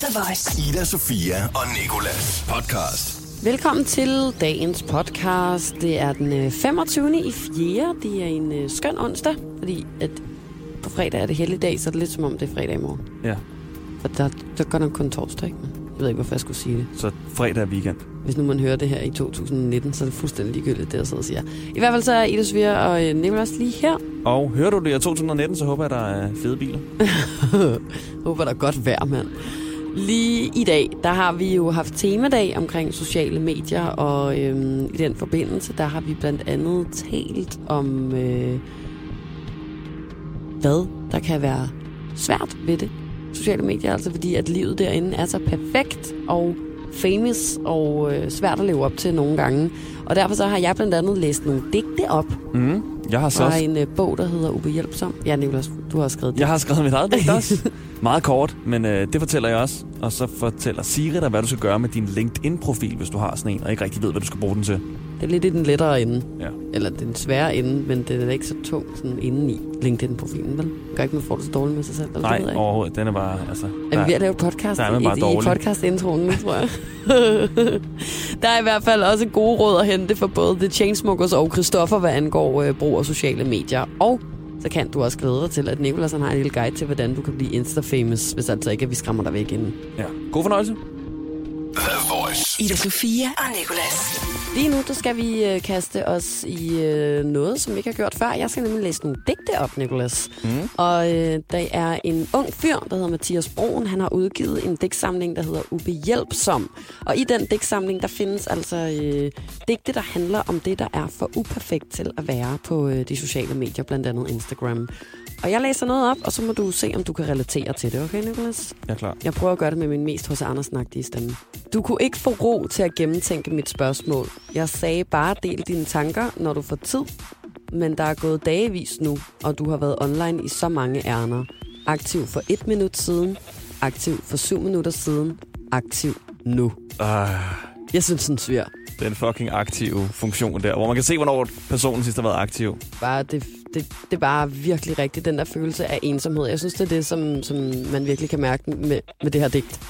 The Voice. Ida, Sofia og Nikolas podcast. Velkommen til dagens podcast. Det er den øh, 25. i 4. Det er en øh, skøn onsdag, fordi at på fredag er det heldig dag, så er det lidt som om det er fredag i morgen. Ja, For der, der går nok kun torsdag, ikke? Jeg ved ikke, hvorfor jeg skulle sige det. så fredag er weekend. Hvis nu man hører det her i 2019, så er det fuldstændig ligegyldigt, det jeg sidder og siger. I hvert fald så er Ida Svir og øh, Nicolas lige her. Og hører du det i 2019, så håber jeg, der er fede biler. Håber, der er godt vejr, mand. Lige i dag, der har vi jo haft temadag omkring sociale medier, og øhm, i den forbindelse, der har vi blandt andet talt om, øh, hvad der kan være svært ved det. Sociale medier, altså fordi at livet derinde er så perfekt og famous og øh, svært at leve op til nogle gange. Og derfor så har jeg blandt andet læst nogle digte op Mm. Jeg har så også, en øh, bog, der hedder Ubehjælpsom. Ja, Nicolas, du har skrevet det. jeg har skrevet mit eget digt også. Meget kort, men øh, det fortæller jeg også. Og så fortæller Siri dig, hvad du skal gøre med din LinkedIn-profil, hvis du har sådan en, og ikke rigtig ved, hvad du skal bruge den til. Det er lidt i den lettere ende. Ja. Eller den svære ende, men den er ikke så tung sådan inden i LinkedIn-profilen, vel? Gør ikke, man får det så dårligt med sig selv. Eller Nej, det overhovedet. Den er bare, altså... Er vi ved at lave podcast der er man bare i, i podcast-introen nu, tror jeg? der er i hvert fald også gode råd at hente for både The Chainsmokers og Christoffer, hvad angår øh, brug af sociale medier. Og så kan du også glæde dig til, at Nicolas han har en lille guide til, hvordan du kan blive Insta-famous, hvis altså ikke, at vi skræmmer dig væk inden. Ja. God fornøjelse. Ida Sofia og Nicolas. Lige nu, der skal vi øh, kaste os i øh, noget, som vi ikke har gjort før. Jeg skal nemlig læse nogle digte op, Nicolas. Mm. Og øh, der er en ung fyr, der hedder Mathias Broen. Han har udgivet en digtsamling, der hedder Ubehjælpsom. Og i den digtsamling, der findes altså øh, digte, der handler om det, der er for uperfekt til at være på øh, de sociale medier, blandt andet Instagram. Og jeg læser noget op, og så må du se, om du kan relatere til det, okay, Nicolas? Jeg er klar. Jeg prøver at gøre det med min mest hos Andersen-agtige stemme. Du kunne ikke få ro til at gennemtænke mit spørgsmål. Jeg sagde bare del dine tanker, når du får tid. Men der er gået dagevis nu, og du har været online i så mange ærner. Aktiv for et minut siden. Aktiv for syv minutter siden. Aktiv nu. Uh, Jeg synes, den svir. den fucking aktive funktion der, hvor man kan se, hvornår personen sidst har været aktiv. Bare det, det, det er bare virkelig rigtigt, den der følelse af ensomhed. Jeg synes, det er det, som, som man virkelig kan mærke med, med det her digt.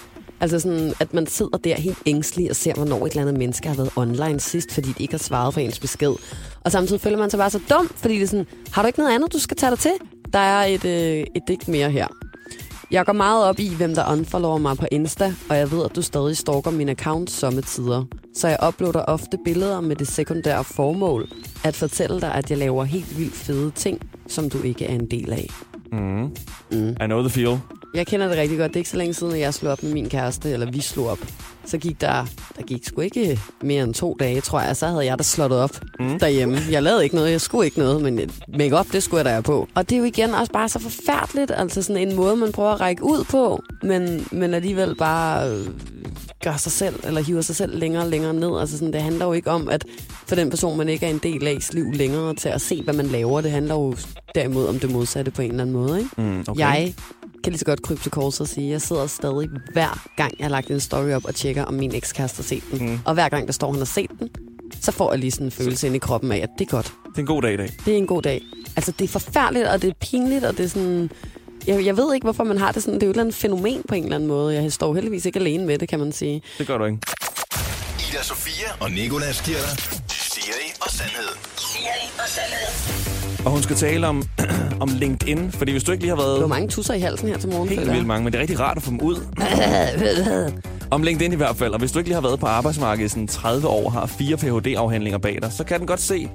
Altså sådan, at man sidder der helt ængstelig og ser, hvornår et eller andet menneske har været online sidst, fordi de ikke har svaret på ens besked. Og samtidig føler man sig bare så dum, fordi det er sådan, har du ikke noget andet, du skal tage dig til? Der er et, øh, et digt mere her. Jeg går meget op i, hvem der unfollower mig på Insta, og jeg ved, at du stadig stalker min account sommetider. Så jeg uploader ofte billeder med det sekundære formål, at fortælle dig, at jeg laver helt vildt fede ting, som du ikke er en del af. Mm. Mm. I know the feel. Jeg kender det rigtig godt. Det er ikke så længe siden, at jeg slog op med min kæreste, eller vi slog op. Så gik der, der gik sgu ikke mere end to dage, tror jeg. Så havde jeg da slået op Mm. derhjemme. Jeg lavede ikke noget, jeg skulle ikke noget, men make det skulle jeg da have på. Og det er jo igen også bare så forfærdeligt, altså sådan en måde, man prøver at række ud på, men, men alligevel bare øh, gør sig selv, eller hiver sig selv længere og længere ned. Altså sådan, det handler jo ikke om, at for den person, man ikke er en del af liv længere, til at se, hvad man laver. Det handler jo derimod om det modsatte på en eller anden måde, ikke? Mm, okay. Jeg kan lige så godt krybe til korset og sige, at jeg sidder stadig hver gang, jeg har lagt en story op og tjekker, om min ekskæreste har set den. Mm. Og hver gang, der står, han har set den, så får jeg lige sådan en følelse ind i kroppen af, at det er godt. Det er en god dag i dag. Det er en god dag. Altså, det er forfærdeligt, og det er pinligt, og det er sådan... Jeg, jeg ved ikke, hvorfor man har det sådan. Det er jo et eller andet fænomen på en eller anden måde. Jeg står heldigvis ikke alene med det, kan man sige. Det gør du ikke. Ida, Sofia og Nikolas giver dig Siri og Sandhed. Siri og Sandhed. Og hun skal tale om, om LinkedIn, fordi hvis du ikke lige har Der været var mange tusser i halsen her til morgen. helt vildt mange, men det er rigtig rart at få dem ud. Om LinkedIn i hvert fald, og hvis du ikke lige har været på arbejdsmarkedet i sådan 30 år og har fire Ph.D.-afhandlinger bag dig, så kan den godt se,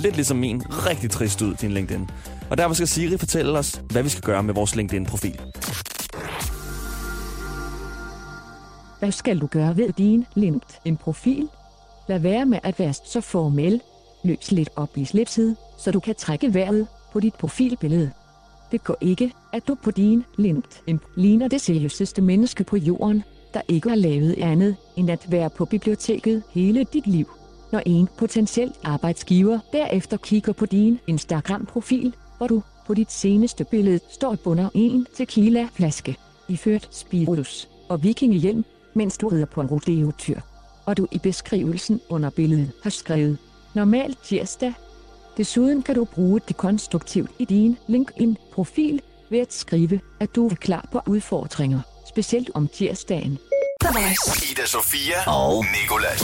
lidt ligesom min, rigtig trist ud, din LinkedIn. Og derfor skal Siri fortælle os, hvad vi skal gøre med vores LinkedIn-profil. Hvad skal du gøre ved din LinkedIn-profil? Lad være med at være så formel. Løs lidt op i slipsid, så du kan trække vejret på dit profilbillede. Det går ikke, at du på din LinkedIn ligner det seriøseste menneske på jorden, der ikke har lavet andet end at være på biblioteket hele dit liv. Når en potentiel arbejdsgiver derefter kigger på din Instagram-profil, hvor du på dit seneste billede står bunder en tequila-flaske, iført spiritus og vikingehjelm, mens du rider på en rodeo-tyr. Og du i beskrivelsen under billedet har skrevet, normal tirsdag. Desuden kan du bruge det konstruktivt i din LinkedIn-profil ved at skrive, at du er klar på udfordringer, specielt om tirsdagen. Ida Sofia og Nikolas.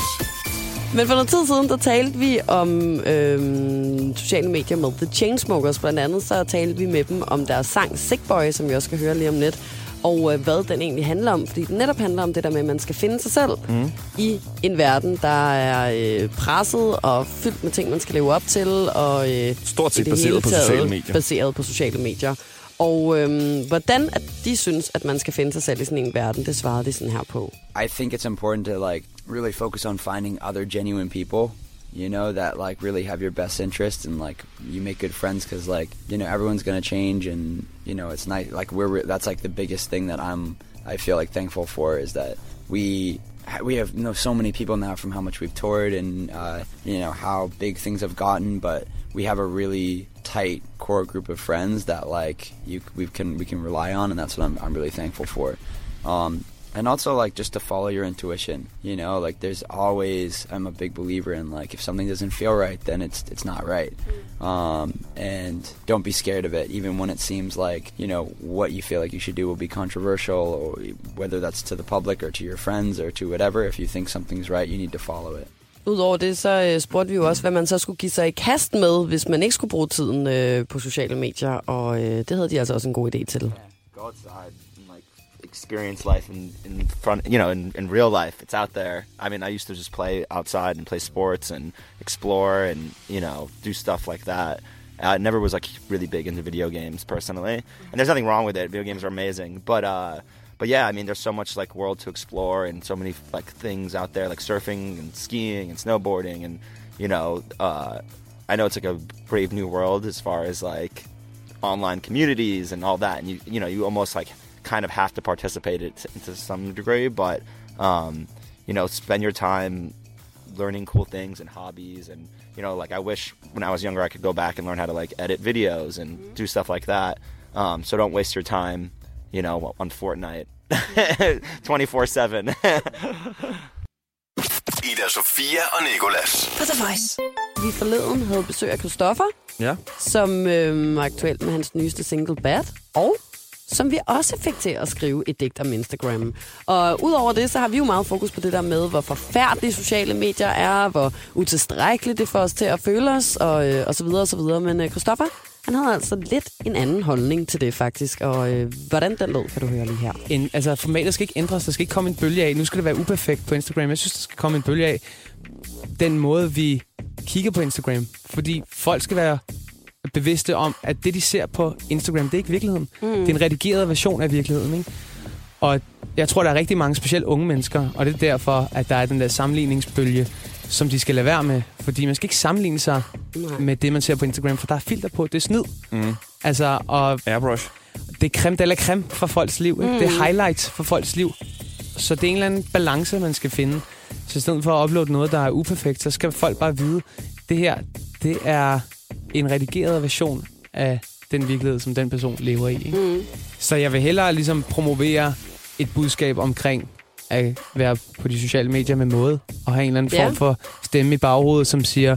Men for noget tid siden, der talte vi om øhm, sociale medier med The Chainsmokers. Blandt andet så talte vi med dem om deres sang Sick Boy, som vi også skal høre lige om lidt. Og øh, hvad den egentlig handler om. Fordi den netop handler om det der med, at man skal finde sig selv mm. i en verden, der er øh, presset og fyldt med ting, man skal leve op til. Og, øh, Stort set baseret på sociale medier. Baseret på sociale medier. Og øhm, hvordan at de synes, at man skal finde sig selv i sådan en verden, det svarede de sådan her på. I think it's important to like really focus on finding other genuine people, you know, that like really have your best interest and like you make good friends because like you know everyone's gonna change and you know it's nice like we're that's like the biggest thing that I'm I feel like thankful for is that we we have you know so many people now from how much we've toured and uh, you know how big things have gotten, but we have a really tight core group of friends that like you we can we can rely on, and that's what I'm I'm really thankful for. Um, and also like just to follow your intuition, you know, like there's always I'm a big believer in like if something doesn't feel right, then it's it's not right. Um, and don't be scared of it, even when it seems like you know what you feel like you should do will be controversial, or whether that's to the public or to your friends or to whatever. If you think something's right, you need to follow it. Udover det, så øh, spurgte vi jo også, hvad man så skulle give sig i kast med, hvis man ikke skulle bruge tiden øh, på sociale medier, og øh, det havde de altså også en god idé til. go outside and like experience life in, in front you know in, in real life. It's out there. I mean i used to just play outside and play sports and explore and you know do stuff like that. I never was like really big into video games personally. And there's nothing wrong with it. Video games are amazing. But uh but yeah i mean there's so much like world to explore and so many like things out there like surfing and skiing and snowboarding and you know uh i know it's like a brave new world as far as like online communities and all that. And you you know you almost like kind of have to participate it to, to some degree but um you know spend your time learning cool things and hobbies and you know like i wish when i was younger i could go back and learn how to like edit videos and do stuff like that um so don't waste your time you know on fortnite 24-7 Ida Sofia og Nikolas. På The Voice. Vi forleden havde besøg af Christoffer, Ja. som øh, var aktuel med hans nyeste single Bad, og som vi også fik til at skrive et digt om Instagram. Og udover det, så har vi jo meget fokus på det der med, hvor forfærdelige sociale medier er, hvor utilstrækkeligt det får os til at føle os, og, øh, og så videre og så videre. Men øh, han havde altså lidt en anden holdning til det faktisk, og øh, hvordan den lød, kan du høre lige her. en, altså formatet skal ikke ændres, der skal ikke komme en bølge af. Nu skal det være uperfekt på Instagram. Jeg synes, der skal komme en bølge af den måde, vi kigger på Instagram. Fordi folk skal være bevidste om, at det, de ser på Instagram, det er ikke virkeligheden. Mm. Det er en redigeret version af virkeligheden. Ikke? Og jeg tror, der er rigtig mange, specielt unge mennesker, og det er derfor, at der er den der sammenligningsbølge, som de skal lade være med. Fordi man skal ikke sammenligne sig Nej. med det, man ser på Instagram, for der er filter på. Det er snyd. Mm. Altså, og Airbrush. det er creme de la creme for folks liv. Ikke? Mm. Det er highlights for folks liv. Så det er en eller anden balance, man skal finde. Så i stedet for at uploade noget, der er uperfekt, så skal folk bare vide, det her, det er en redigeret version af den virkelighed, som den person lever i. Ikke? Mm. Så jeg vil hellere ligesom promovere et budskab omkring at være på de sociale medier med måde, og have en eller anden Ja. form for stemme i baghovedet, som siger,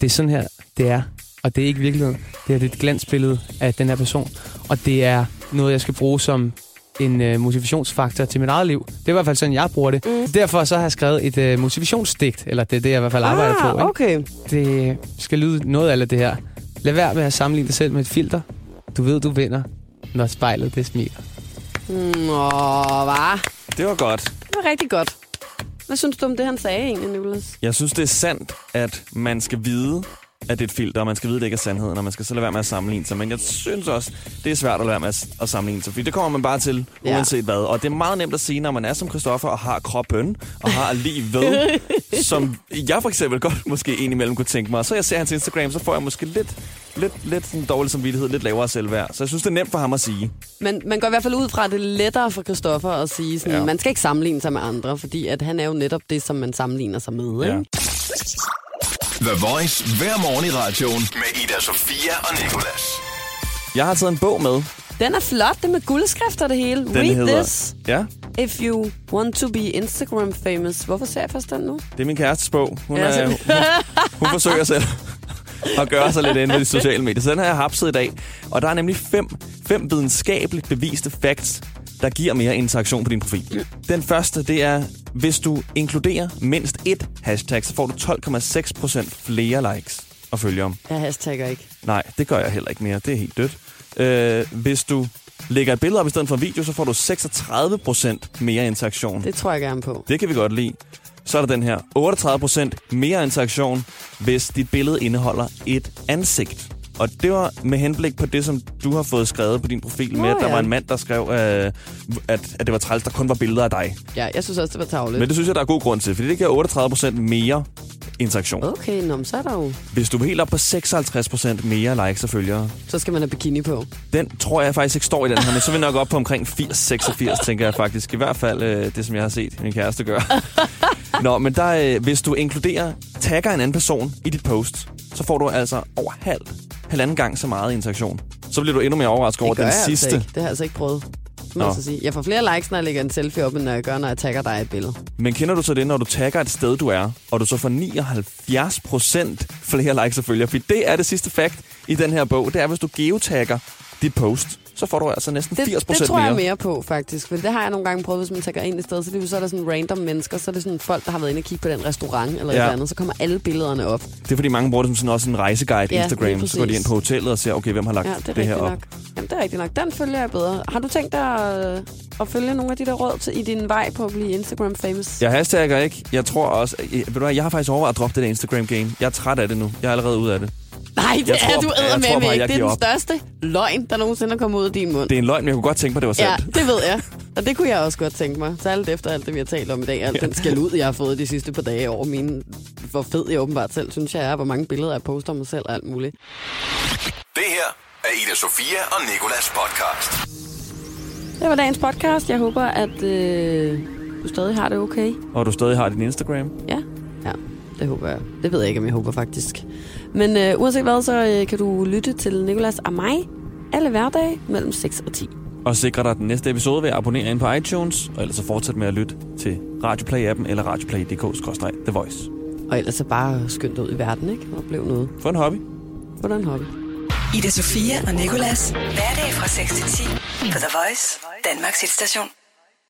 det er sådan her, det er, og det er ikke virkeligheden. Det er et glansbillede af den her person, og det er noget, jeg skal bruge som en øh, motivationsfaktor til mit eget liv. Det er i hvert fald sådan, jeg bruger det. Mm. Derfor så har jeg skrevet et øh, motivationsdigt, eller det er det, jeg i hvert fald arbejder på. Ah, Ikke? okay. Det skal lyde noget af det her. Lad være med at sammenligne dig selv med et filter. Du ved, du vinder, når spejlet det smiler. Mm, åh, hvad? Det var godt. Det var rigtig godt. Hvad synes du om det, han sagde egentlig, Nicolas? Jeg synes, det er sandt, at man skal vide, at det er et filter, og man skal vide, at det ikke er sandheden, og man skal så lade være med at sammenligne sig. Men jeg synes også, det er svært at lade være med at- sammenligne sig, fordi det kommer man bare til, Ja. uanset hvad. Og det er meget nemt at sige, når man er som Christoffer og har kroppen, og har lige ved, som jeg for eksempel godt måske indimellem kunne tænke mig. Og så jeg ser hans Instagram, så får jeg måske lidt, lidt, lidt sådan dårlig samvittighed, lidt lavere selvværd. Så jeg synes, det er nemt for ham at sige. Men man går i hvert fald ud fra, at det er lettere for Christoffer at sige, sådan, Ja. ja. man skal ikke sammenligne sig med andre, fordi at han er jo netop det, som man sammenligner sig med. Ja. The Voice hver morgen i radioen med Ida Sofia og Nikolas. Jeg har taget en bog med. Den er flot, det er med guldskrifter det hele. Den Read hedder... this Ja, if you want to be Instagram famous. Hvorfor ser jeg først den nu? det er min kærestes bog. Hun, Ja, er, hun, hun forsøger selv at gøre sig lidt ind med de sociale medier. Så den har jeg hapset i dag. Og der er nemlig fem, fem videnskabeligt beviste facts, der giver mere interaktion på din profil. Den første, det er, hvis du inkluderer mindst et hashtag, så får du 12,6% flere likes og følgere. Jeg hashtagger ikke. Nej, det gør jeg heller ikke mere. Det er helt dødt. Øh, hvis du lægger et billede op i stedet for en video, så får du 36% mere interaktion. Det tror jeg gerne på. Det kan vi godt lide. Så er der den her. 38% mere interaktion, hvis dit billede indeholder et ansigt. Og det var med henblik på det, som du har fået skrevet på din profil Nå, med, at der ja. var en mand, der skrev, øh, at, at det var træls, der kun var billeder af dig. Ja, jeg synes også, det var tavligt. Men det synes jeg, der er god grund til, fordi det giver 38% mere interaktion. Okay, nå, men så er der jo... Hvis du vil helt op på 56% mere likes og følgere, Så skal man have bikini på. den tror jeg faktisk ikke står i den her, men så vil nok op på omkring 80-86, tænker jeg faktisk. I hvert fald øh, det, som jeg har set min kæreste gøre. Nå, men der, øh, hvis du inkluderer, tagger en anden person i dit post, så får du altså over halv, halvanden gang så meget interaktion. Så bliver du endnu mere overrasket over den jeg sidste. Altså ikke. Det har jeg altså ikke prøvet. Nå. jeg, så sige. jeg får flere likes, når jeg lægger en selfie op, end når jeg gør, når jeg tagger dig et billede. Men kender du så det, når du tagger et sted, du er, og du så får 79% flere likes og følgere? For det er det sidste fact i den her bog. Det er, hvis du geotagger dit post, så får du altså næsten Det, 80% det tror jeg mere. mere på, faktisk. For det har jeg nogle gange prøvet, hvis man tager ind i stedet. Så, lige, så er der sådan random mennesker. Så er det sådan folk, der har været inde og kigge på den restaurant eller ja. et eller andet. Så kommer alle billederne op. Det er fordi mange bruger det som sådan også en rejseguide Ja, Instagram. Så går de ind på hotellet og ser, okay, hvem har lagt Ja, det er det, her op. nok. Jamen, det er rigtigt nok. Den følger jeg bedre. Har du tænkt dig at, at følge nogle af de der råd til, i din vej på at blive Instagram-famous? Jeg hashtagger ikke. Jeg tror også... Jeg, ved du hvad, jeg har faktisk overvejet at droppe det der Instagram-game. Jeg er træt af det nu. Jeg er allerede ude af det. Nej, det Jeg er tror- du æder med ikke. jeg Det er den op. største løgn, der nogensinde er kommet ud af din mund. Det er en løgn, men jeg kunne godt tænke mig, det var Ja, sandt. det ved jeg. Og det kunne jeg også godt tænke mig. Særligt efter alt det, vi har talt om i dag. Alt den skal ud, jeg har fået de sidste par dage over mine... Hvor fed jeg åbenbart selv synes, jeg er. Hvor mange billeder jeg poster om mig selv og alt muligt. Det her er Ida Sofia og Nikolas podcast. Det var dagens podcast. Jeg håber, at øh, du stadig har det okay. Og du stadig har din Instagram. Ja, ja, det håber jeg. Det ved jeg ikke, om jeg håber faktisk. Men øh, uanset hvad, så øh, kan du lytte til Nikolas og mig alle hverdage mellem 6 og 10. Og sikre dig den næste episode ved at abonnere ind på iTunes. Og ellers så fortsæt med at lytte til Radioplay-appen eller radioplay.dk-the voice. Og ellers så bare skynd dig ud i verden, ikke? Og oplev noget. Få en hobby. Hvordan en hobby? Ida Sofia og Nikolas. Hverdag fra 6 til 10 på The Voice, Danmarks hitstation.